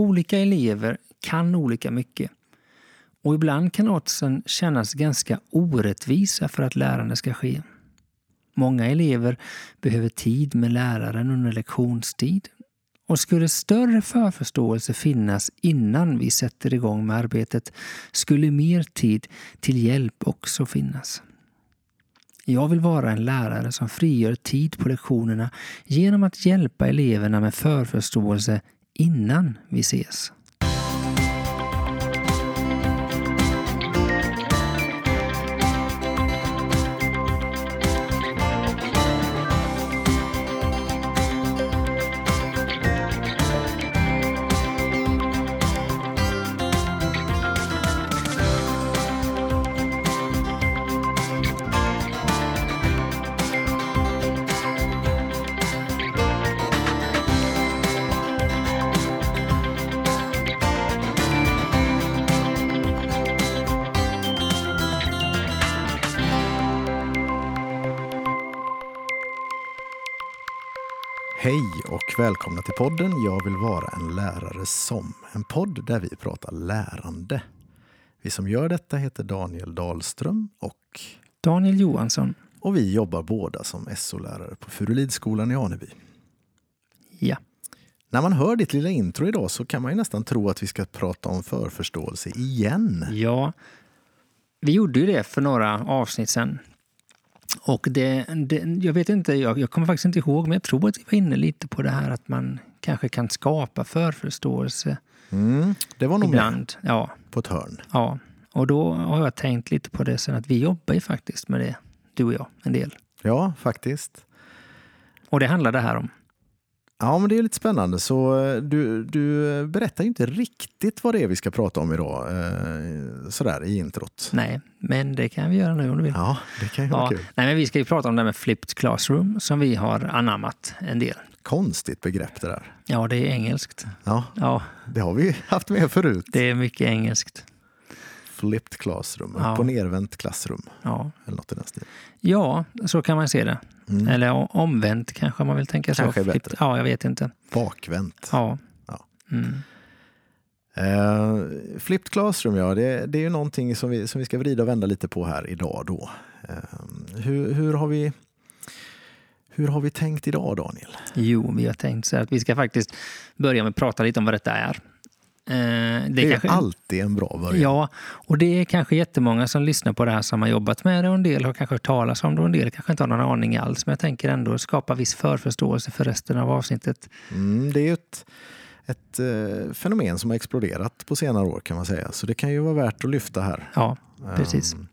olika elever kan olika mycket. Och ibland kan oddsen kännas ganska orättvisa för att lärande ska ske. Många elever behöver tid med läraren under lektionstid. Och skulle större förförståelse finnas innan vi sätter igång med arbetet skulle mer tid till hjälp också finnas. Jag vill vara en lärare som frigör tid på lektionerna genom att hjälpa eleverna med förförståelse innan vi ses. Hej och välkomna till podden Jag vill vara en lärare som. En podd där vi pratar lärande. Vi som gör detta heter Daniel Dahlström och Daniel Johansson. Och vi jobbar båda som SO-lärare på Furulidskolan i Aneby. Ja. När man hör ditt lilla intro idag så kan man ju nästan tro att vi ska prata om förförståelse igen. Ja, vi gjorde ju det för några avsnitt sedan. Och det, det, jag vet inte, jag, jag kommer faktiskt inte ihåg, men jag tror att vi var inne lite på det här att man kanske kan skapa förförståelse. Mm, det var nog ibland. Med ja. på ett hörn. Ja, och då har jag tänkt lite på det sen att vi jobbar ju faktiskt med det, du och jag, en del. Ja, faktiskt. Och det handlar det här om. Ja, men det är lite spännande. Så eh, du, du berättar inte riktigt vad det är vi ska prata om idag, eh, sådär i introt. Nej, men det kan vi göra nu om du vill. Ja, det kan ju vara ja. kul. Nej, men vi ska ju prata om det här med flipped classroom som vi har anammat en del. Konstigt begrepp det där. Ja, det är engelskt. Ja, ja. det har vi haft med förut. Det är mycket engelskt. Flipped classroom, Ja. upp och nervänt klassrum. Ja. Eller något i den stilen. ja, så kan man se det. Mm. Eller omvänt kanske man vill tänka så. Kanske Flipped- bättre. Ja, jag vet inte. Bakvänt. Ja. Ja. Mm. Eh, flipped classroom, ja, det, det är ju någonting som vi, som vi ska vrida och vända lite på här idag. Då. Eh, hur, hur, har vi, hur har vi tänkt idag, Daniel? Jo, vi har tänkt så att vi ska faktiskt börja med att prata lite om vad detta är. Eh, Det, är kanske- alltid en bra början. Ja, och det är kanske jättemånga som lyssnar på det här som har jobbat med det och en del har kanske hört talas om det och en del kanske inte har någon aning alls. Men jag tänker ändå skapa viss förförståelse för resten av avsnittet. Mm, det är ett, ett eh, fenomen som har exploderat på senare år kan man säga. Så det kan ju vara värt att lyfta här. Ja, precis. Ehm,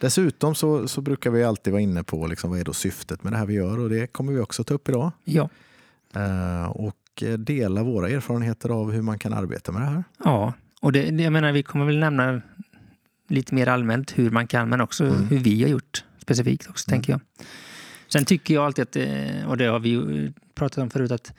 dessutom så, så brukar vi alltid vara inne på liksom, vad är då syftet med det här vi gör och det kommer vi också ta upp idag. Ja, Eh, och eh, dela våra erfarenheter av hur man kan arbeta med det här. ja. och det, jag menar, vi kommer väl nämna lite mer allmänt hur man kan, men också Mm. hur vi har gjort specifikt också, tänker jag. Sen tycker jag alltid att, det- och det har vi pratat om förut, att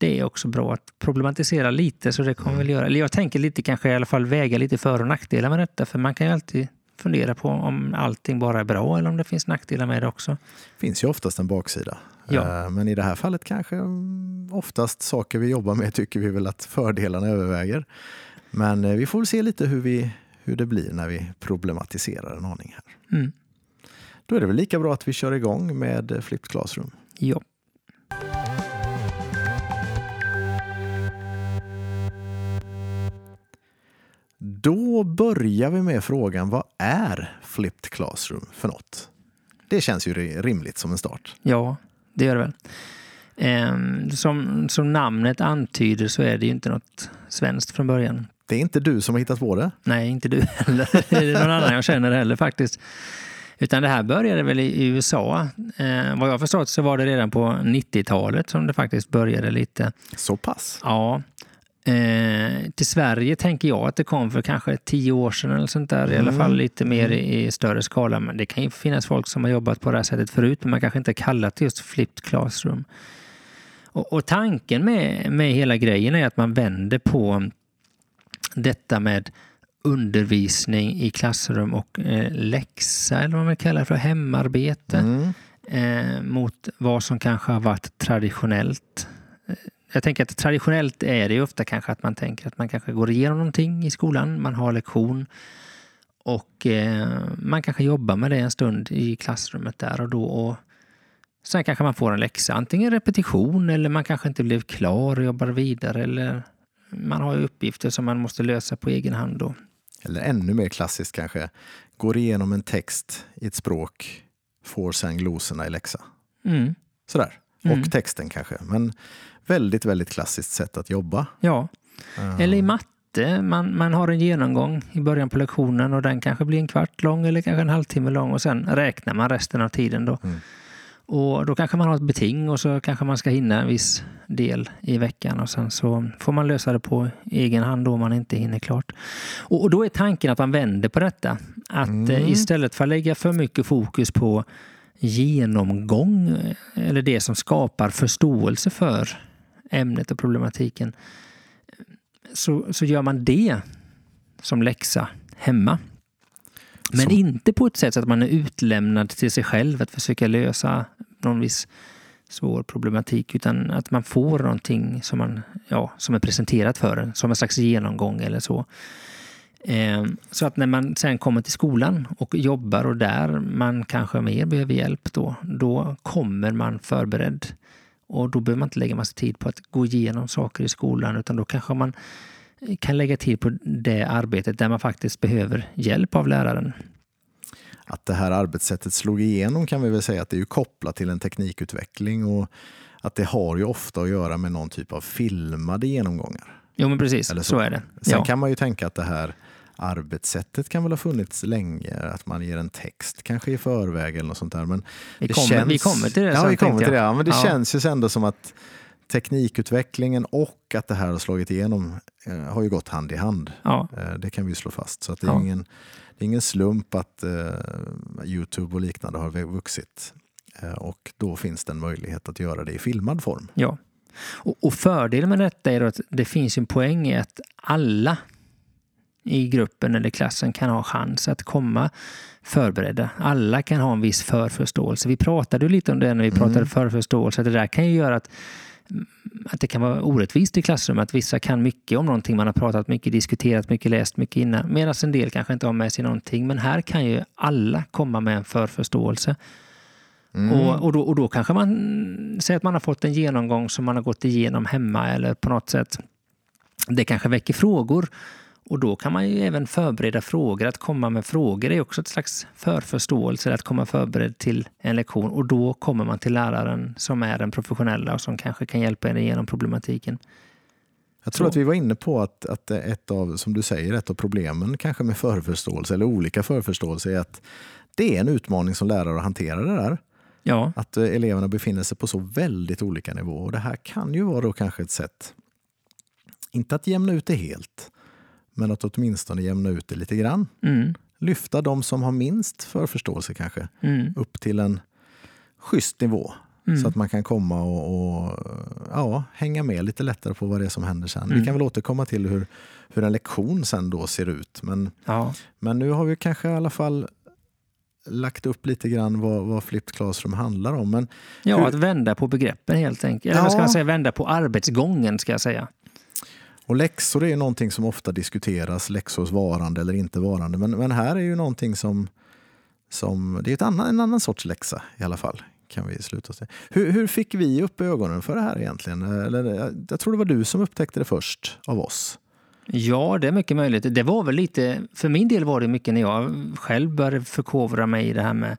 det är också bra att problematisera lite, så det kommer Mm. vi väl göra. Eller jag tänker lite kanske i alla fall väga lite för och nackdelar med detta, för man kan ju alltid fundera på om allting bara är bra eller om det finns nackdelar med det också. finns ju oftast en baksida. Ja. Eh, Men i det här fallet kanske mm, oftast saker vi jobbar med tycker vi väl att fördelarna överväger. Men eh, vi får väl se lite hur, vi, hur det blir när vi problematiserar en aning här. Mm. Då är det väl lika bra att vi kör igång med Flipped Classroom. Ja. Då börjar vi med frågan, vad är Flipped Classroom för något? Det känns ju ri- rimligt som en start. Ja, det gör det väl. Ehm, som, som namnet antyder så är det ju inte något svenskt från början. Det är inte du som har hittat på det. Nej, inte du heller. Det är någon annan jag känner heller faktiskt. Utan det här började väl i USA. Eh, vad jag förstått så var det redan på 90-talet som det faktiskt började lite. Så pass. Ja. Eh, till Sverige tänker jag att det kom för kanske tio år sedan eller sånt där. I alla Mm. fall lite mer i, i större skala. Men det kan ju finnas folk som har jobbat på det här sättet förut, men man kanske inte kallat det just flipped classroom. Och, och tanken med, med hela grejen är att man vänder på detta med undervisning i klassrum och eh, läxa, eller vad man kallar det för, hemarbete Mm. eh, mot vad som kanske har varit traditionellt. Jag tänker att traditionellt är det ju ofta kanske att man tänker att man kanske går igenom någonting i skolan, man har lektion och eh, man kanske jobbar med det en stund i klassrummet där och då. Och sen kanske man får en läxa, antingen repetition eller man kanske inte blev klar och jobbar vidare eller man har uppgifter som man måste lösa på egen hand. Då. Eller ännu mer klassiskt kanske, går igenom en text i ett språk, får sen glosorna i läxa. Mm. Sådär. Och Mm. texten kanske. Men väldigt, väldigt klassiskt sätt att jobba. Ja, Eh, eller i matte. Man, man har en genomgång i början på lektionen och den kanske blir en kvart lång eller kanske en halvtimme lång och sen räknar man resten av tiden. Då. Mm. Och då kanske man har ett beting och så kanske man ska hinna en viss del i veckan och sen så får man lösa det på egen hand då man inte hinner klart. Och, och då är tanken att man vänder på detta. Att Mm. eh, istället för att lägga för mycket fokus på genomgång eller det som skapar förståelse för ämnet och problematiken så, så gör man det som läxa hemma. Men Som- inte på ett sätt så att man är utlämnad till sig själv att försöka lösa någon viss svår problematik utan att man får någonting som, man, ja, som är presenterat för en, som en slags genomgång eller så. Eh, så att när man sen kommer till skolan och jobbar och där man kanske mer behöver hjälp då, då kommer man förberedd. Och då behöver man inte lägga massa tid på att gå igenom saker i skolan utan då kanske man kan lägga tid på det arbetet där man faktiskt behöver hjälp av läraren. Att det här arbetssättet slog igenom kan vi väl säga att det är kopplat till en teknikutveckling och att det har ju ofta att göra med någon typ av filmade genomgångar. Jo men precis, så. så. är det. Sen Ja. kan man ju tänka att det här arbetssättet kan väl ha funnits länge, att man ger en text kanske i förväg eller något sånt där. Men Vi, det kommer, känns... vi kommer till det Ja, vi kommer till det. Ja, men det Ja. känns ju ändå som att teknikutvecklingen och att det här har slagit igenom eh, har ju gått hand i hand. Ja, Eh, det kan vi slå fast. Så att det, är Ja. ingen, det är ingen slump att eh, Youtube och liknande har vuxit. Eh, och då finns det en möjlighet att göra det i filmad form. ja. Och, och fördelen med detta är att det finns en poäng i att alla i gruppen eller klassen kan ha chans att komma förberedda. Alla kan ha en viss förförståelse. Vi pratade lite om det när vi Mm. pratade förförståelse. att Det där kan ju göra att, att det kan vara orättvist i klassrummet. Att vissa kan mycket om någonting. Man har pratat mycket, diskuterat mycket, läst mycket innan. Medan en del kanske inte har med sig någonting. Men här kan ju alla komma med en förförståelse. Mm. Och, och, då, och då kanske man säger att man har fått en genomgång som man har gått igenom hemma eller på något sätt. Det kanske väcker frågor. Och då kan man ju även förbereda frågor. Att komma med frågor är också ett slags förförståelse, att komma förberedd till en lektion. Och då kommer man till läraren som är den professionella och som kanske kan hjälpa en igenom problematiken. Jag tror Så. att vi var inne på att, att ett av, som du säger, ett av problemen kanske med förförståelse eller olika förförståelse är att det är en utmaning som lärare att hantera det där. Ja, Att eh, eleverna befinner sig på så väldigt olika nivåer. Och det här kan ju vara då kanske ett sätt, inte att jämna ut det helt, men att åtminstone jämna ut det lite grann. mm, Lyfta de som har minst förförståelse kanske mm, upp till en schysst nivå. mm. Så att man kan komma och, och ja, hänga med lite lättare på vad det är som händer sen. Vi Mm. kan väl återkomma till hur, hur en lektion sen då ser ut. Men, ja, men nu har vi kanske i alla fall lagt upp lite grann vad, vad Flipped Classroom handlar om. Men ja Hur- att vända på begreppen helt enkelt. Eller vad ska Ja. man säga, vända på arbetsgången ska jag säga. Och läxor är ju någonting som ofta diskuteras, läxors varande eller inte varande. Men, men här är ju någonting som, som det är ett annan, en annan sorts läxa i alla fall. Kan vi sluta säga. Hur, hur fick vi upp ögonen för det här egentligen? Eller, jag, jag tror det var du som upptäckte det först av oss. Ja, det är mycket möjligt. Det var väl lite, för min del var det mycket när jag själv började förkovra mig i det här med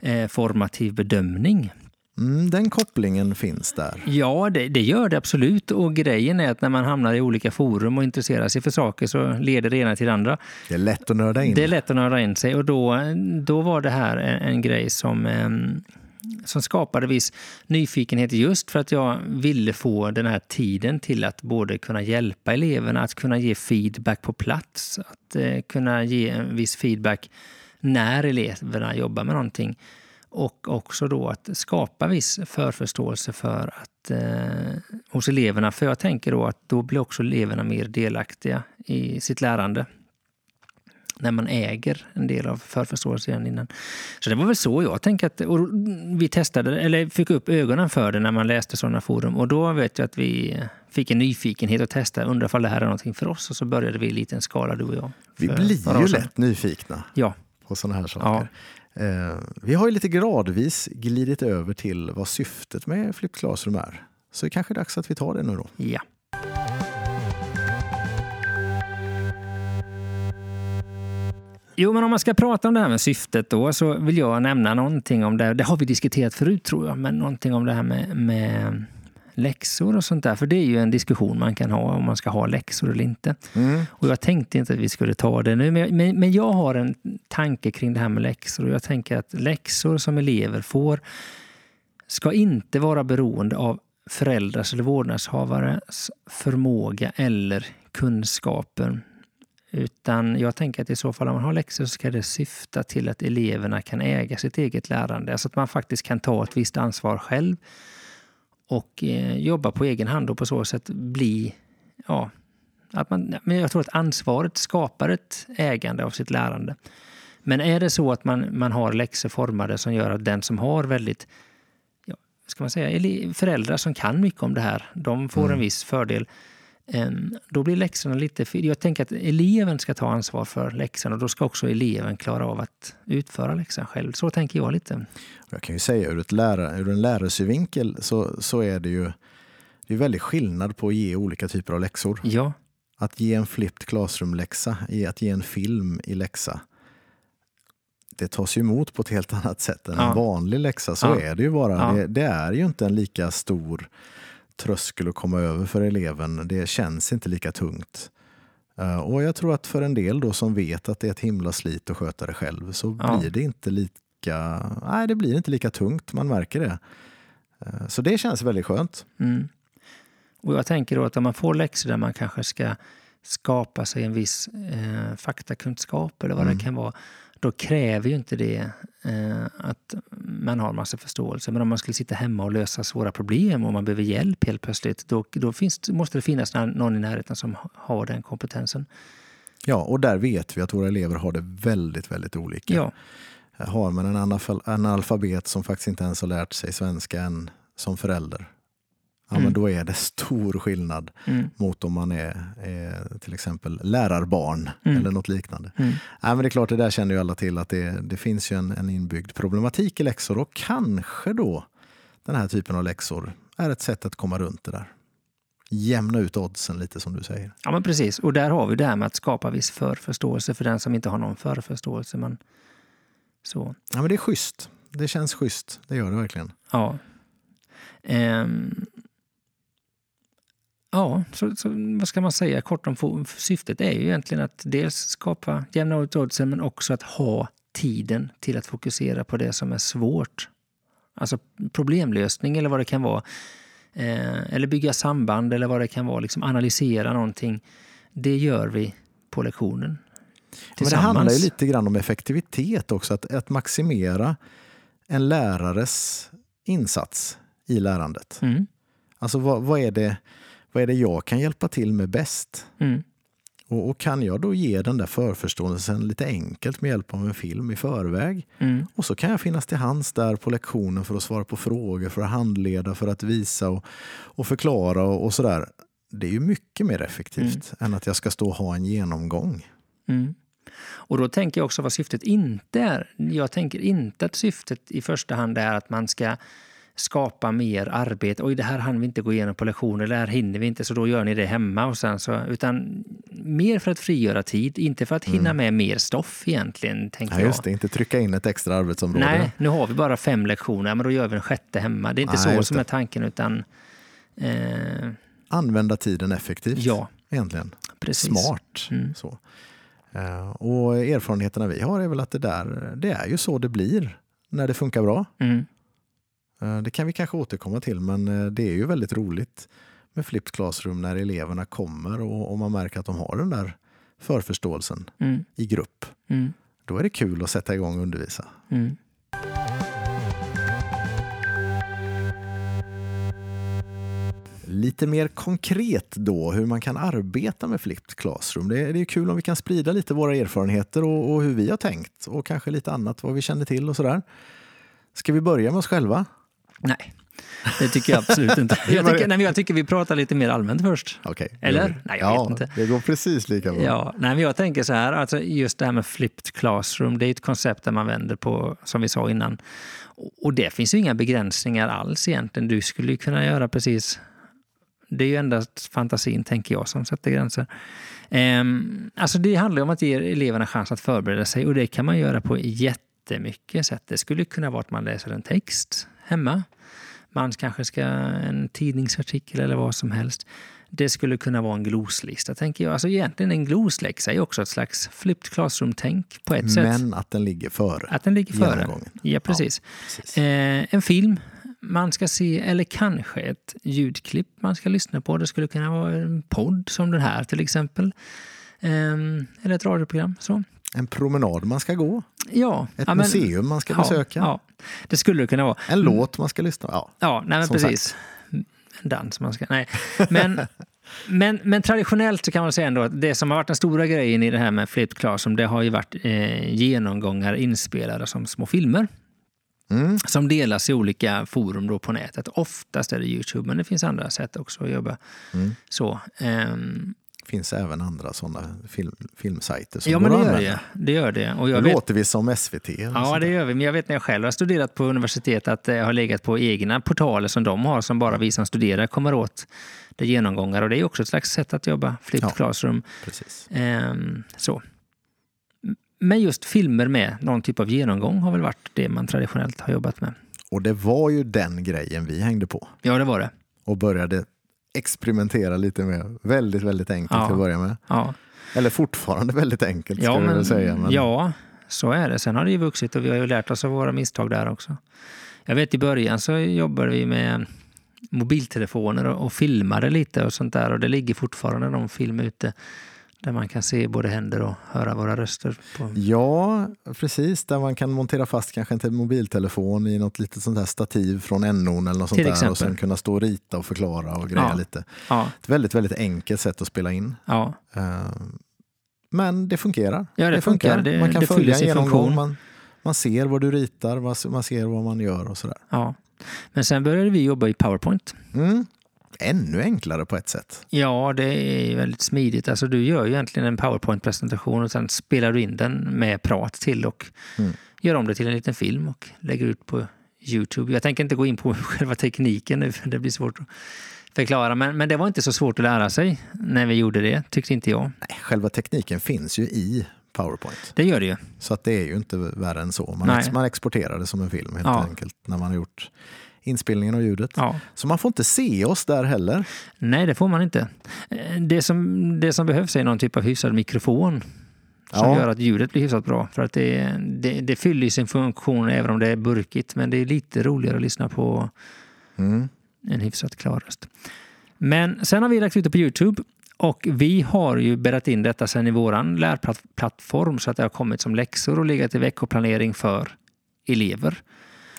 eh, formativ bedömning. Mm, den kopplingen finns där. Ja, det, det gör det absolut. Och grejen är att när man hamnar i olika forum och intresserar sig för saker så leder det ena till det andra. Det är lätt att nörda in. Det är lätt att nörda in sig och då, då var det här en, en grej som, ehm, som skapade viss nyfikenhet just för att jag ville få den här tiden till att både kunna hjälpa eleverna, att kunna ge feedback på plats, att eh, kunna ge en viss feedback när eleverna jobbar med någonting. Och också då att skapa viss förförståelse för att, eh, hos eleverna. För jag tänker då att då blir också eleverna mer delaktiga i sitt lärande när man äger en del av förförståelsen innan. Så det var väl så jag tänkte att och vi testade, eller fick upp ögonen för det när man läste sådana forum. Och då vet jag att vi fick en nyfikenhet att testa, undra om det här är någonting för oss. Och så började vi i liten skala, du och jag. Vi blir ju lätt nyfikna ja. på sådana här saker. Ja. Eh, vi har ju lite gradvis glidit över till vad syftet med Flip Classroom är. Så det kanske är dags att vi tar det nu då. Ja. Jo, men om man ska prata om det här med syftet då så vill jag nämna någonting om det. Det har vi diskuterat förut tror jag, men någonting om det här med, med läxor och sånt där. För det är ju en diskussion man kan ha om man ska ha läxor eller inte. Mm. Och jag tänkte inte att vi skulle ta det nu, men, men, men jag har en tanke kring det här med läxor. Och jag tänker att läxor som elever får ska inte vara beroende av föräldrars eller vårdnadshavares förmåga eller kunskaper utan jag tänker att i så fall om man har läxor så ska det syfta till att eleverna kan äga sitt eget lärande. Alltså att man faktiskt kan ta ett visst ansvar själv och eh, jobba på egen hand och på så sätt bli... Ja, att man, men jag tror att ansvaret skapar ett ägande av sitt lärande. Men är det så att man, man har läxor formade som gör att den som har väldigt ja, ska man säga, föräldrar som kan mycket om det här, de får mm. en viss fördel. Då blir läxorna lite... Jag tänker att eleven ska ta ansvar för läxorna och då ska också eleven klara av att utföra läxan själv. Så tänker jag lite. Jag kan ju säga ur, ett lärar, ur en lärarsynvinkel så, så är det ju det är väldigt skillnad på att ge olika typer av läxor. Ja. Att ge en flipped classroom-läxa, att ge en film i läxa. Det tas ju emot på ett helt annat sätt än ja. en vanlig läxa. Så ja. är det ju bara. Ja. Det, det, är ju inte en lika stor tröskel att komma över för eleven. Det känns inte lika tungt. Uh, och jag tror att för en del då som vet att det är ett himla slit att sköta det själv så ja. blir det inte lika, nej det blir inte lika tungt, man märker det. Uh, så det känns väldigt skönt. Mm. Och jag tänker då att om man får läxor där man kanske ska skapa sig en viss eh, faktakunskap eller vad mm. det kan vara då kräver ju inte det eh, att man har massa förståelse. Men om man skulle sitta hemma och lösa svåra problem och man behöver hjälp helt plötsligt, då, då finns, måste det finnas någon i närheten som har den kompetensen. Ja, och där vet vi att våra elever har det väldigt, väldigt olika. Ja. Har man en analfabet som faktiskt inte ens har lärt sig svenska än som förälder, ja, mm. men då är det stor skillnad mm. mot om man är, är, till exempel lärarbarn mm. eller något liknande. Mm. Ja, men det är klart, det där känner ju alla till att det, det finns ju en, en inbyggd problematik i läxor och kanske då den här typen av läxor är ett sätt att komma runt det där. Jämna ut oddsen lite som du säger. Ja men precis, och där har vi det här med att skapa viss förförståelse för den som inte har någon förförståelse. Men så. Ja men det är schysst. Det känns schysst, det gör det verkligen. Ja. Um, Ja, så, så, vad ska man säga kort om syftet är ju egentligen att dels skapa jämna oddsen men också att ha tiden till att fokusera på det som är svårt. Alltså problemlösning eller vad det kan vara. Eh, eller bygga samband eller vad det kan vara. Liksom analysera någonting. Det gör vi på lektionen. Men det handlar ju lite grann om effektivitet också. Att, att maximera en lärares insats i lärandet. Mm. Alltså vad, vad är det vad är det jag kan hjälpa till med bäst? Mm. Och, och, kan jag då ge den där förförståelsen lite enkelt med hjälp av en film i förväg? Mm. Och så kan jag finnas till hands där på lektionen för att svara på frågor, för att handleda, för att visa och, och förklara och, och sådär. Det är ju mycket mer effektivt mm. än att jag ska stå och ha en genomgång. Mm. Och då tänker jag också vad syftet inte är. Jag tänker inte att syftet i första hand är att man ska skapa mer arbete. Oj, det här hann vi inte gå igenom på lektioner, det här hinner vi inte, så då gör ni det hemma. Och sen så, utan mer för att frigöra tid, inte för att hinna mm. med mer stoff egentligen. Tänker ja, just det, inte trycka in ett extra arbetsområde. Nej, nu har vi bara fem lektioner, men då gör vi en sjätte hemma. Det är inte Nej, så som är tanken, utan... Eh... Använda tiden effektivt, ja. egentligen. Precis. Smart. Mm. Så. Uh, och erfarenheterna vi har är väl att det där, det är ju så det blir när det funkar bra. Mm. Eh, det kan vi kanske återkomma till, men eh, det är ju väldigt roligt med flipped classroom när eleverna kommer och, man märker att de har den där förförståelsen mm. i grupp. Mm. Då är det kul att sätta igång och undervisa. Mm. Lite mer konkret då, hur man kan arbeta med Flipped Classroom. Det är, det är kul om vi kan sprida lite våra erfarenheter och, och hur vi har tänkt och kanske lite annat, vad vi känner till och sådär. Ska vi börja med oss själva? Nej, det tycker jag absolut inte. Jag tycker, nej, jag tycker vi pratar lite mer allmänt först. Okay, Eller? Nej, jag ja, vet inte. Det går precis lika bra. Ja, nej, jag tänker så här, alltså just det här med flipped classroom, det är ett koncept där man vänder på, som vi sa innan. Och det finns ju inga begränsningar alls egentligen. Du skulle ju kunna göra precis det är ju endast fantasin, tänker jag, som sätter gränser. Um, alltså det handlar om att ge eleverna chans att förbereda sig och det kan man göra på jättemycket sätt. Det skulle kunna vara att man läser en text hemma. Man kanske ska en tidningsartikel eller vad som helst. Det skulle kunna vara en gloslista, tänker jag. Alltså egentligen en glosläxa är också ett slags flipped classroom-tänk på ett Men sätt. Men att den ligger före. Att den ligger före. Ja, precis. Ja, precis. Eh, en film man ska se, eller kanske ett ljudklipp man ska lyssna på. Det skulle kunna vara en podd som den här till exempel. Eh, eller ett radioprogram. Så. En promenad man ska gå. Ja. Ett ja, men, museum man ska ja, besöka. Ja, det skulle det kunna vara. En låt man ska lyssna på. Ja, ja nej, men precis. Sagt. En dans man ska... Nej. Men, men, men traditionellt så kan man säga ändå att det som har varit den stora grejen i det här med Flipped Classroom det har ju varit eh, genomgångar inspelade som små filmer. Mm. Som delas i olika forum då på nätet. Oftast är det Youtube, men det finns andra sätt också att jobba mm. så. Um, finns även andra sådana film, filmsajter som ja, men det gör det. det gör det. Och jag det vet, låter vi som SVT. Ja, det gör vi. Men jag vet när jag själv har studerat på universitet att jag har legat på egna portaler som de har, som bara vi som studerar kommer åt. Det genomgångar och det är också ett slags sätt att jobba, flipped ja, classroom. Precis. Um, så. Men just filmer med någon typ av genomgång har väl varit det man traditionellt har jobbat med. Och det var ju den grejen vi hängde på. Ja, det var det. Och började experimentera lite med. Väldigt, väldigt enkelt ja. till att börja med. Ja. Eller fortfarande väldigt enkelt ja, men, väl säga. Men... Ja, så är det. Sen har det ju vuxit och vi har ju lärt oss av våra misstag där också. Jag vet i början så jobbade vi med mobiltelefoner och, och filmade lite och sånt där och det ligger fortfarande någon film ute där man kan se både händer och höra våra röster. På. Ja, precis. Där man kan montera fast kanske en mobiltelefon i något litet sånt här stativ från NOn eller något sånt där och sen kunna stå och rita och förklara och greja ja. lite. Ja. Ett väldigt, väldigt enkelt sätt att spela in. Ja. Uh, men det fungerar. Ja, det, det funkar. funkar. man kan det följa en genomgång. Man, man ser vad du ritar, man ser vad man gör och sådär. Ja. Men sen började vi jobba i Powerpoint. Mm ännu enklare på ett sätt. Ja, det är väldigt smidigt. Alltså, du gör ju egentligen en powerpoint-presentation och sen spelar du in den med prat till och mm. gör om det till en liten film och lägger ut på Youtube. Jag tänker inte gå in på själva tekniken nu, för det blir svårt att förklara. Men, men det var inte så svårt att lära sig när vi gjorde det, tyckte inte jag. Nej, själva tekniken finns ju i Powerpoint. Det gör det ju. Så att det är ju inte värre än så. Man, ex man exporterar det som en film helt ja. enkelt när man har gjort inspelningen av ljudet. Ja. Så man får inte se oss där heller. Nej, det får man inte. Eh, det som, det som behövs är någon typ av hyfsad mikrofon som ja. gör att ljudet blir hyfsat bra. För att det, det, det fyller sin funktion även om det är burkigt. Men det är lite roligare att lyssna på mm. en hyfsat klar röst. Men sen har vi lagt ut det på Youtube. Och vi har ju bäddat in detta sen i våran lärplattform så att det har kommit som läxor och legat i veckoplanering för elever.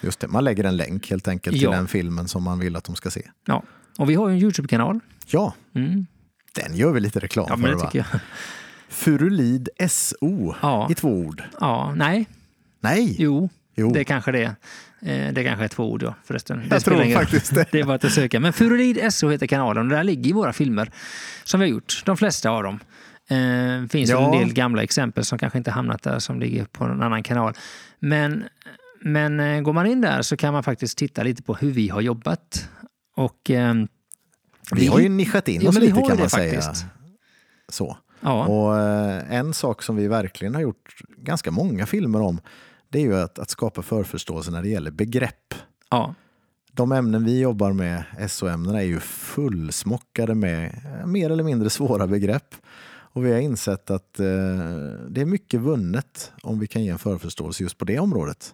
Just det, man lägger en länk helt enkelt till den filmen som man vill att de ska se. Ja, och vi har ju en Youtube-kanal. Ja, mm. den gör vi lite reklam ja, för. Det tycker jag. Furulid SO ja. i två ord. Ja, nej. Nej? Jo, jo. det kanske det är. Eh, det kanske är två ord, ja, förresten. Det jag tror faktiskt det. Det är bara att söka. Men Furulid SO heter kanalen och där ligger våra filmer som vi har gjort. De flesta av dem. Det eh, finns ja. en del gamla exempel som kanske inte hamnat där som ligger på en annan kanal. Men men eh, går man in där så kan man faktiskt titta lite på hur vi har jobbat. Och, eh, vi, vi, har ju nischat in oss ja, lite kan man säga. Faktiskt. Så. Ja. Och eh, en sak som vi verkligen har gjort ganska många filmer om det är ju att, att skapa förförståelse när det gäller begrepp. Ja. De ämnen vi jobbar med, SO-ämnena, är ju fullsmockade med eh, mer eller mindre svåra begrepp. Och vi har insett att eh, det är mycket vunnet om vi kan ge en förförståelse just på det området.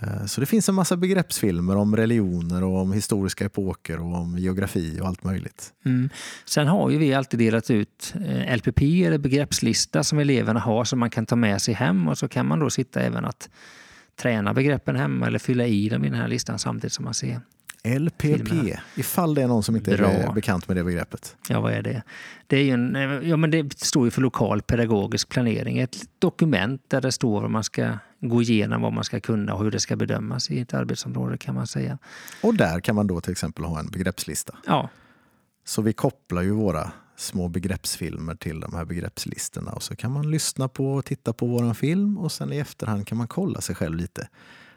Eh, så det finns en massa begreppsfilmer om religioner och om historiska epoker och om geografi och allt möjligt. Mm. Sen har ju vi alltid delat ut eh, LPP eller begreppslista som eleverna har som man kan ta med sig hem och så kan man då sitta även att träna begreppen hemma eller fylla i dem i den här listan samtidigt som man ser. LPP, Filmerna. ifall det är någon som inte Bra. är bekant med det begreppet. Ja, vad är det? Det, är ju en, ja, men det står ju för lokal pedagogisk planering. Ett dokument där det står vad man ska gå igenom, vad man ska kunna och hur det ska bedömas i ett arbetsområde kan man säga. Och där kan man då till exempel ha en begreppslista. Ja, Så vi kopplar ju våra små begreppsfilmer till de här begreppslistorna och så kan man lyssna på och titta på våran film och sen i efterhand kan man kolla sig själv lite.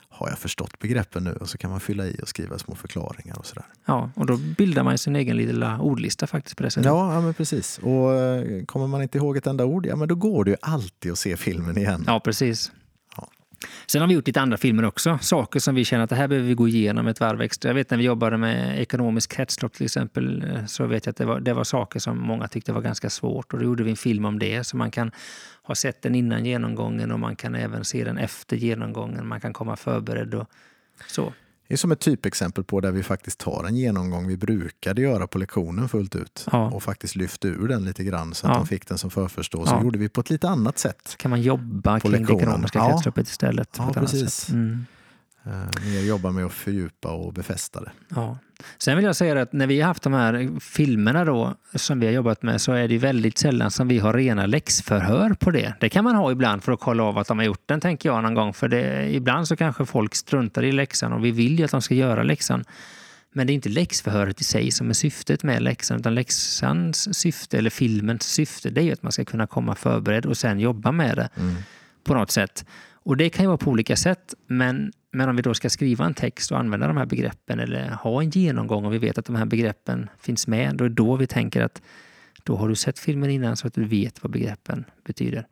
Har jag förstått begreppen nu? Och så kan man fylla i och skriva små förklaringar och sådär. ja, och då bildar man sin egen lilla ordlista faktiskt på det sättet. Ja, ja men precis. Och eh, kommer man inte ihåg ett enda ord, ja men då går det ju alltid att se filmen igen. Ja, precis. Sen har vi gjort lite andra filmer också. Saker som vi känner att det här behöver vi gå igenom ett varv extra. Jag vet när vi jobbade med ekonomisk kretslopp till exempel eh, så vet jag att det var, det var saker som många tyckte var ganska svårt och då gjorde vi en film om det så man kan ha sett den innan genomgången och man kan även se den efter genomgången. Man kan komma förberedd och så. Det är som ett typexempel på där vi faktiskt tar en genomgång vi brukade göra på lektionen fullt ut Ja. och faktiskt lyfte ur den lite grann så att Ja. de fick den som förförstå. Så Ja. gjorde vi på ett lite annat sätt. kan man jobba På kring det lektionen. ekonomiska Ja. kretsloppet istället. Ja, precis. Mm. Eh, mer jobba med att fördjupa och befästa det. Ja. Sen vill jag säga att när vi har haft de här filmerna då, som vi har jobbat med så är det väldigt sällan som vi har rena läxförhör på det. Det kan man ha ibland för att kolla av att de har gjort den, tänker jag någon gång. För det, ibland så kanske folk struntar i läxan och vi vill ju att de ska göra läxan. Men det är inte läxförhöret i sig som är syftet med läxan, utan läxans syfte, eller filmens syfte, det är ju att man ska kunna komma förberedd och sen jobba med det Mm. på något sätt. Och det kan ju vara på olika sätt, men, men om vi då ska skriva en text och använda de här begreppen eller ha en genomgång och vi vet att de här begreppen finns med, då är då vi tänker att då har du sett filmen innan så att du vet vad begreppen betyder.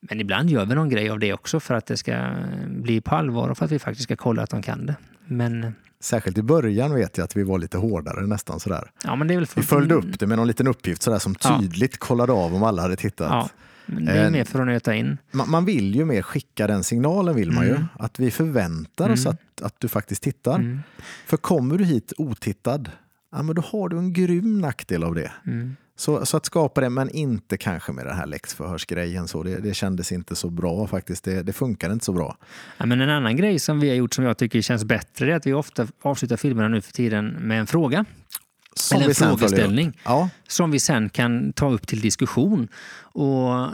Men ibland gör vi någon grej av det också för att det ska bli på allvar och för att vi faktiskt ska kolla att de kan det. Men, Särskilt i början vet jag att vi var lite hårdare nästan sådär. ja, men det är väl för, Vi följde upp det med någon liten uppgift sådär som Ja. tydligt kollade av om alla hade tittat. Ja, men det är Eh, mer för att nöta in. Man, man vill ju mer skicka den signalen vill man ju. Mm. Att vi förväntar oss Mm. att, att du faktiskt tittar. Mm. För kommer du hit otittad, ja, men då har du en grym nackdel av det. Mm. Så, så att skapa det, men inte kanske med den här läxförhörsgrejen. Så det, det kändes inte så bra faktiskt. Det, det funkar inte så bra. Ja, men en annan grej som vi har gjort som jag tycker känns bättre är att vi ofta avslutar filmerna nu för tiden med en fråga. Som Eller en frågeställning. Ja, som vi sen kan ta upp till diskussion. Och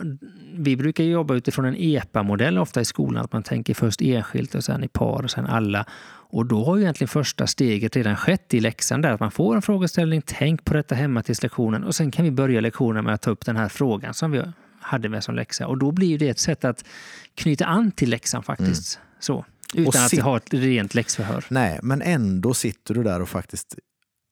vi brukar jobba utifrån en EPA-modell ofta i skolan, att man tänker först enskilt och sen i par och sen alla. Och då har ju egentligen första steget redan skett i läxan där, att man får en frågeställning, tänk på detta hemma till lektionen och sen kan vi börja lektionen med att ta upp den här frågan som vi hade med som läxa. Och då blir det ett sätt att knyta an till läxan faktiskt. Så, utan att ha ett rent läxförhör. nej, men ändå sitter du där och faktiskt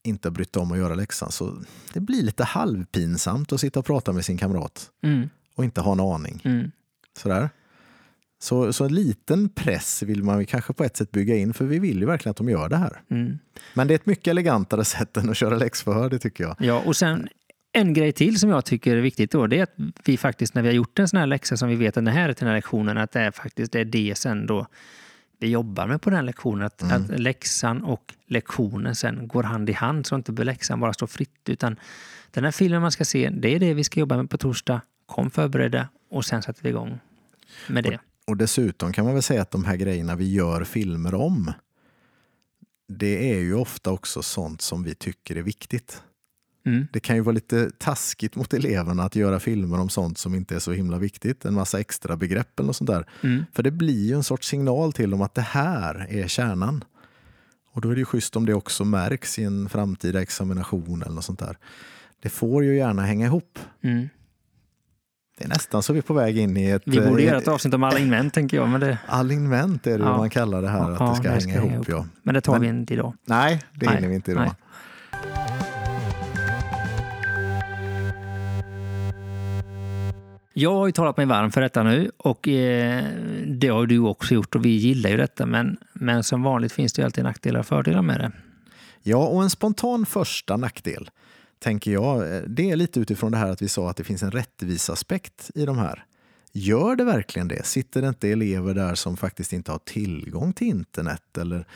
inte har brytt om att göra läxan. Så det blir lite halvpinsamt att sitta och prata med sin kamrat Mm, och inte ha en aning. mm. Sådär. Så, så en liten press vill man kanske på ett sätt bygga in, för vi vill ju verkligen att de gör det här. Mm. Men det är ett mycket elegantare sätt än att köra läxförhör, det tycker jag. Ja, och sen en grej till som jag tycker är viktigt då, det är att vi faktiskt när vi har gjort en sån här läxa som vi vet att det här är till den här lektionen, att det är faktiskt det, är det sen då vi jobbar med på den lektionen. Att, Mm. att läxan och lektionen sen går hand i hand så inte läxan bara står fritt. Utan den här filmen man ska se, det är det vi ska jobba med på torsdag. Kom förberedda och sen sätter vi igång med det. Och dessutom kan man väl säga att de här grejerna vi gör filmer om, det är ju ofta också sånt som vi tycker är viktigt. Mm. Det kan ju vara lite taskigt mot eleverna att göra filmer om sånt som inte är så himla viktigt. En massa extra begrepp eller sånt där. Mm. För det blir ju en sorts signal till dem att det här är kärnan. Och då är det ju schysst om det också märks i en framtida examination eller något sånt där. Det får ju gärna hänga ihop. Mm. Det är nästan så vi är på väg in i ett... Vi borde eh, göra ett avsnitt om alignment tänker jag, men det, Alignement är det Ja. man kallar det här, att Ja, det ska det ska hänga hänga ihop. Ja. men det tar Men- vi inte idag. Nej, det Nej, hinner vi inte idag. nej. Jag har ju talat mig varm för detta nu och eh, det har du också gjort och vi gillar ju detta. Men, men som vanligt finns det ju alltid nackdelar och fördelar med det. Ja, och en spontan första nackdel, tänker jag, eh, det är lite utifrån det här att vi sa att det finns en rättvisaspekt i de här. Gör det verkligen det? Sitter det inte elever där som faktiskt inte har tillgång till internet eller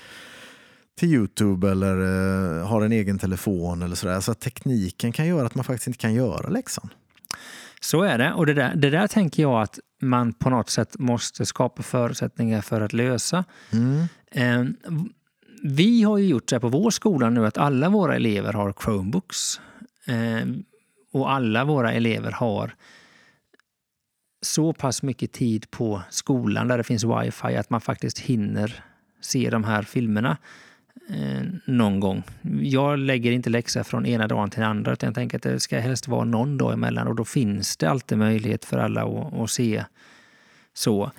till Youtube eller eh, har en egen telefon eller sådär. Så att tekniken kan göra att man faktiskt inte kan göra läxan. Så är det. Och det där, det där tänker jag att man på något sätt måste skapa förutsättningar för att lösa. Mm. Eh, vi har ju gjort så här på vår skola nu att alla våra elever har Chromebooks. Eh, och alla våra elever har så pass mycket tid på skolan där det finns wifi att man faktiskt hinner se de här filmerna eh, någon gång. Jag lägger inte läxa från ena dagen till den andra utan jag tänker att det ska helst vara någon dag emellan och då finns det alltid möjlighet för alla att, att se så.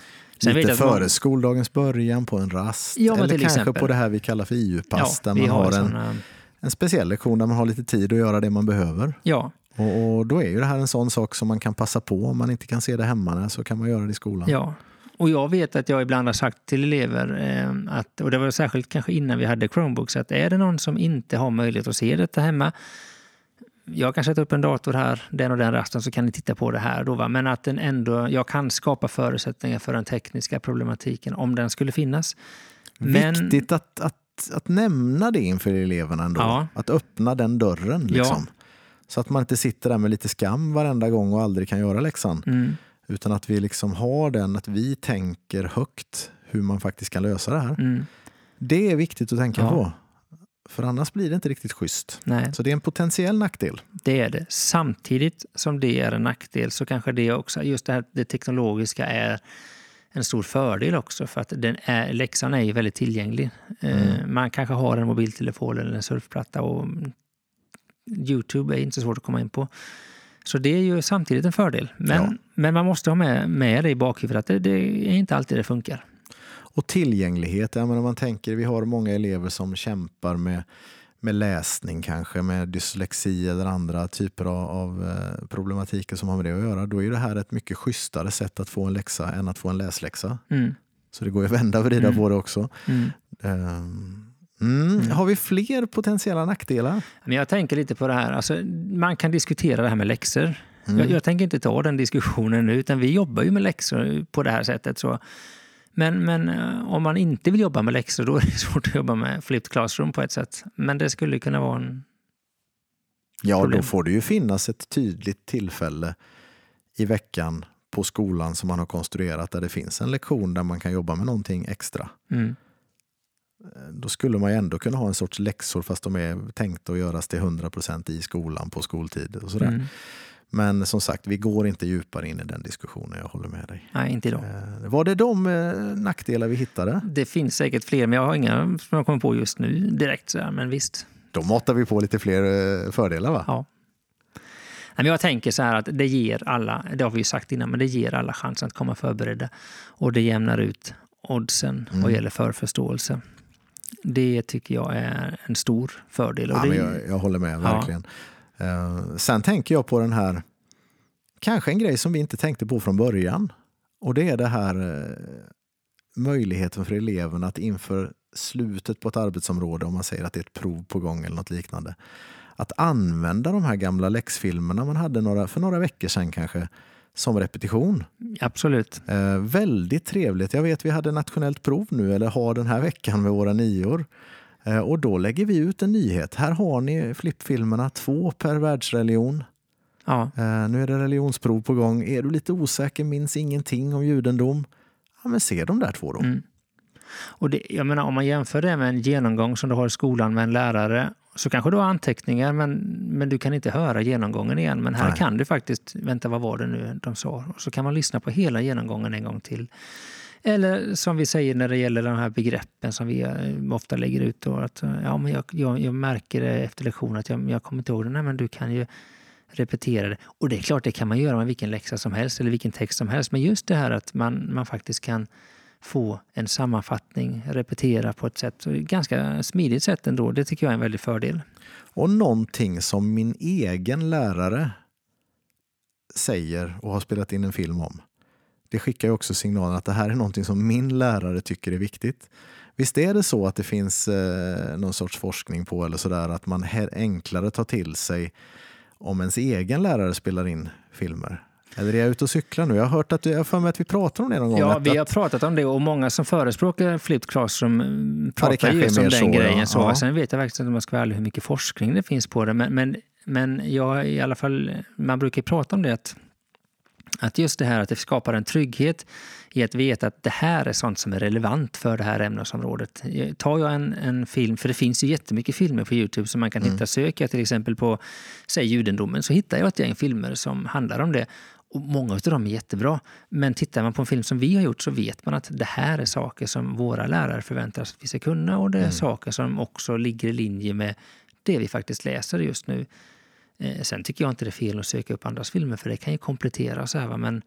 Sen Lite före man... skoldagens början på en rast ja, eller kanske exempel. på det här vi kallar för IU-pass ja, där man har, har en, såna... en speciell lektion där man har lite tid att göra det man behöver. Ja, och, och, då är ju det här en sån sak som man kan passa på. Om man inte kan se det hemma så kan man göra det i skolan. Ja, och jag vet att jag ibland har sagt till elever, eh, att, och det var särskilt kanske innan vi hade Chromebooks, att är det någon som inte har möjlighet att se detta hemma, jag kan sätta upp en dator här, den och den rasten, så kan ni titta på det här. Då, va? Men att den ändå, jag kan skapa förutsättningar för den tekniska problematiken om den skulle finnas. Men, Viktigt att, att, att nämna det inför eleverna ändå. Ja. Att öppna den dörren. Liksom. Ja. Så att man inte sitter där med lite skam varenda gång och aldrig kan göra läxan. Mm. Utan att vi liksom har den, att vi tänker högt hur man faktiskt kan lösa det här. Mm. Det är viktigt att tänka ja. på. För annars blir det inte riktigt schysst. Nej. Så det är en potentiell nackdel. Det är det. Samtidigt som det är en nackdel så kanske det också, just det här det teknologiska är en stor fördel också för att den är, läxan är ju väldigt tillgänglig. Eh, mm. Man kanske har en mobiltelefon eller en surfplatta och Youtube är inte så svårt att komma in på. Så det är ju samtidigt en fördel. Men, ja. men man måste ha med, med det i bakhuvudet att det, det är inte alltid det funkar. Och tillgänglighet, jag menar, man tänker, vi har många elever som kämpar med, med läsning kanske, med dyslexi eller andra typer av, av eh, problematiker som har med det att göra. Då är det här ett mycket schysstare sätt att få en läxa än att få en läsläxa. Mm. Så det går ju att vända och vrida mm. på det också. Mm. Um, Mm. Mm. Har vi fler potentiella nackdelar? Men jag tänker lite på det här. Alltså, man kan diskutera det här med läxor. Mm. Jag, jag, tänker inte ta den diskussionen nu, utan vi jobbar ju med läxor på det här sättet. Så. Men, men eh, om man inte vill jobba med läxor, då är det svårt att jobba med flipped classroom på ett sätt. Men det skulle kunna vara en Ja, problem. då får det ju finnas ett tydligt tillfälle i veckan på skolan som man har konstruerat där det finns en lektion där man kan jobba med någonting extra. Mm. Eh, då skulle man ju ändå kunna ha en sorts läxor fast de är tänkta att göras till 100% i skolan på skoltid. Och sådär. Mm. Men som sagt, vi går inte djupare in i den diskussionen. Jag håller med dig. Nej, inte idag. Eh, var det de eh, nackdelar vi hittade? Det finns säkert fler, men jag har inga som jag kommer på just nu direkt. Så men visst. Då matar vi på lite fler fördelar va? Ja. Men jag tänker så här att det ger alla, det har vi ju sagt innan, men det ger alla chansen att komma förberedda. Och det jämnar ut oddsen mm. vad gäller förförståelse. Det tycker jag är en stor fördel. Ja, det, jag, jag, håller med, verkligen. Ja. Uh, sen tänker jag på den här, kanske en grej som vi inte tänkte på från början. Och det är det här uh, möjligheten för eleverna att inför slutet på ett arbetsområde, om man säger att det är ett prov på gång eller något liknande, att använda de här gamla läxfilmerna man hade några, för några veckor sedan kanske, som repetition. Absolut. Eh, väldigt trevligt. Jag vet vi hade nationellt prov nu, eller har den här veckan med våra nior. Eh, och då lägger vi ut en nyhet. Här har ni flippfilmerna, två per världsreligion. Ja. Eh, nu är det religionsprov på gång. Är du lite osäker, minns ingenting om judendom? Ja, men se de där två då. Mm. Och det, jag menar, om man jämför det med en genomgång som du har i skolan med en lärare så kanske du har anteckningar men, men du kan inte höra genomgången igen. Men här Nej. kan du faktiskt, vänta vad var det nu de sa? Och så kan man lyssna på hela genomgången en gång till. Eller som vi säger när det gäller de här begreppen som vi eh, ofta lägger ut. Då, att, ja, men jag, jag, jag märker efter lektionen att jag, jag kommer inte ihåg det. Nej, men du kan ju repetera det. Och det är klart, det kan man göra med vilken läxa som helst eller vilken text som helst. Men just det här att man, man faktiskt kan få en sammanfattning, repetera på ett sätt, ganska smidigt sätt ändå. Det tycker jag är en väldig fördel. Och någonting som min egen lärare säger och har spelat in en film om. Det skickar ju också signalen att det här är någonting som min lärare tycker är viktigt. Visst är det så att det finns eh, någon sorts forskning på eller sådär att man enklare tar till sig om ens egen lärare spelar in filmer eller är jag ute och cyklar nu? Jag har hört att jag för mig att vi pratar om det någon gång. Ja, vi har pratat om det och många som förespråkar flipped classroom mm, pratar ja, just om den så, grejen. Ja. Så. Ja. Sen vet jag verkligen inte om jag ska vara ärlig hur mycket forskning det finns på det. Men, men, men jag, i alla fall, man brukar prata om det att Att just det här att det skapar en trygghet i att veta att det här är sånt som är relevant för det här ämnesområdet. Tar jag en, en film, för det finns ju jättemycket filmer på Youtube som man kan mm. hitta. Söker jag till exempel på säg judendomen så hittar jag ett gäng filmer som handlar om det. Och många av dem är jättebra. Men tittar man på en film som vi har gjort så vet man att det här är saker som våra lärare förväntar sig att vi ska kunna och det är mm. saker som också ligger i linje med det vi faktiskt läser just nu. Eh, sen tycker jag inte det är fel att söka upp andras filmer för det kan ju komplettera. Så här, men,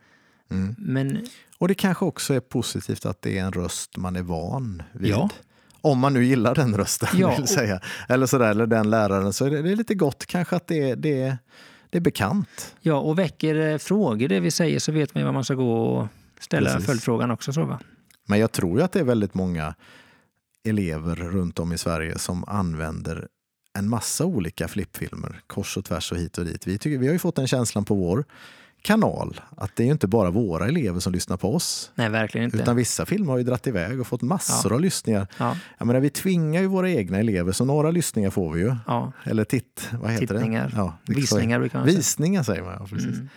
mm. men, och det kanske också är positivt att det är en röst man är van vid. Ja. Om man nu gillar den rösten, ja, vill säga. Eller, sådär, eller den läraren. Så är det, det är lite gott kanske att det, det, det är bekant. Ja, och väcker eh, frågor det vi säger så vet man var man ska gå och ställa Precis. följdfrågan också. Så, va? Men jag tror ju att det är väldigt många elever runt om i Sverige som använder en massa olika flippfilmer kors och tvärs och hit och dit. Vi, tycker, vi har ju fått den känslan på vår kanal att det är ju inte bara våra elever som lyssnar på oss. Nej, verkligen inte. Utan vissa filmer har ju dratt iväg och fått massor ja. av lyssningar. Ja. Jag menar, vi tvingar ju våra egna elever, så några lyssningar får vi ju. Ja. Eller titt, vad heter Tittningar. det? Ja, Visningar brukar man säga. Visningar säger man, ja, precis. Mm.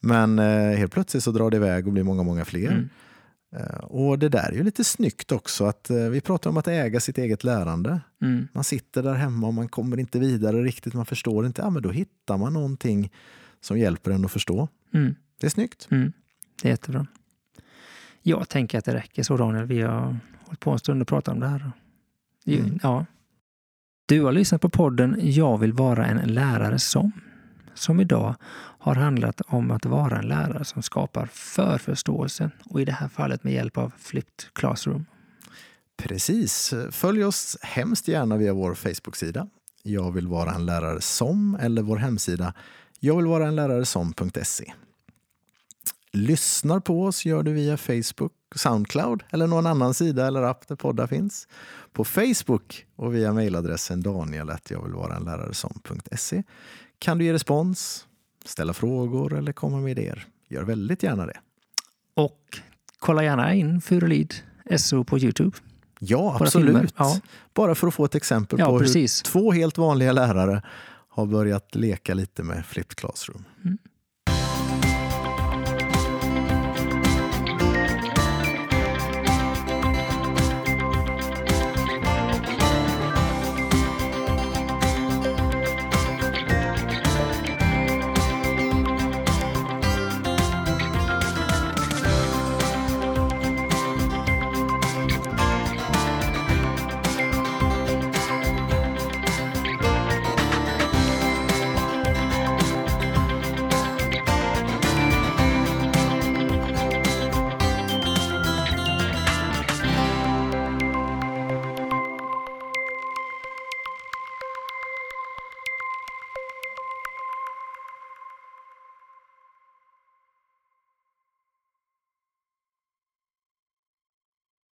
Men eh, helt plötsligt så drar det iväg och blir många, många fler. Mm. Eh, och det där är ju lite snyggt också, att eh, vi pratar om att äga sitt eget lärande. Mm. Man sitter där hemma och man kommer inte vidare riktigt, man förstår inte. Ja, men då hittar man någonting som hjälper en att förstå. Mm. Det är snyggt. Mm. Det är jättebra. Jag tänker att det räcker så Daniel. Vi har hållit på en stund och pratat om det här. Mm. Ja. Du har lyssnat på podden Jag vill vara en lärare som som idag har handlat om att vara en lärare som skapar förförståelse och i det här fallet med hjälp av Flipped Classroom. Precis. Följ oss hemskt gärna via vår Facebook-sida Jag vill vara en lärare som eller vår hemsida jag vill vara en lärare som.se. Lyssnar på oss gör du via Facebook, Soundcloud eller någon annan sida eller app där poddar finns. På Facebook och via mejladressen daniel jag vill vara en lärare som.se kan du ge respons, ställa frågor eller komma med idéer. Gör väldigt gärna det. Och kolla gärna in Furulid SO på Youtube. Ja, absolut. Ja. Bara för att få ett exempel ja, på precis. hur två helt vanliga lärare har börjat leka lite med Flipped Classroom. Mm.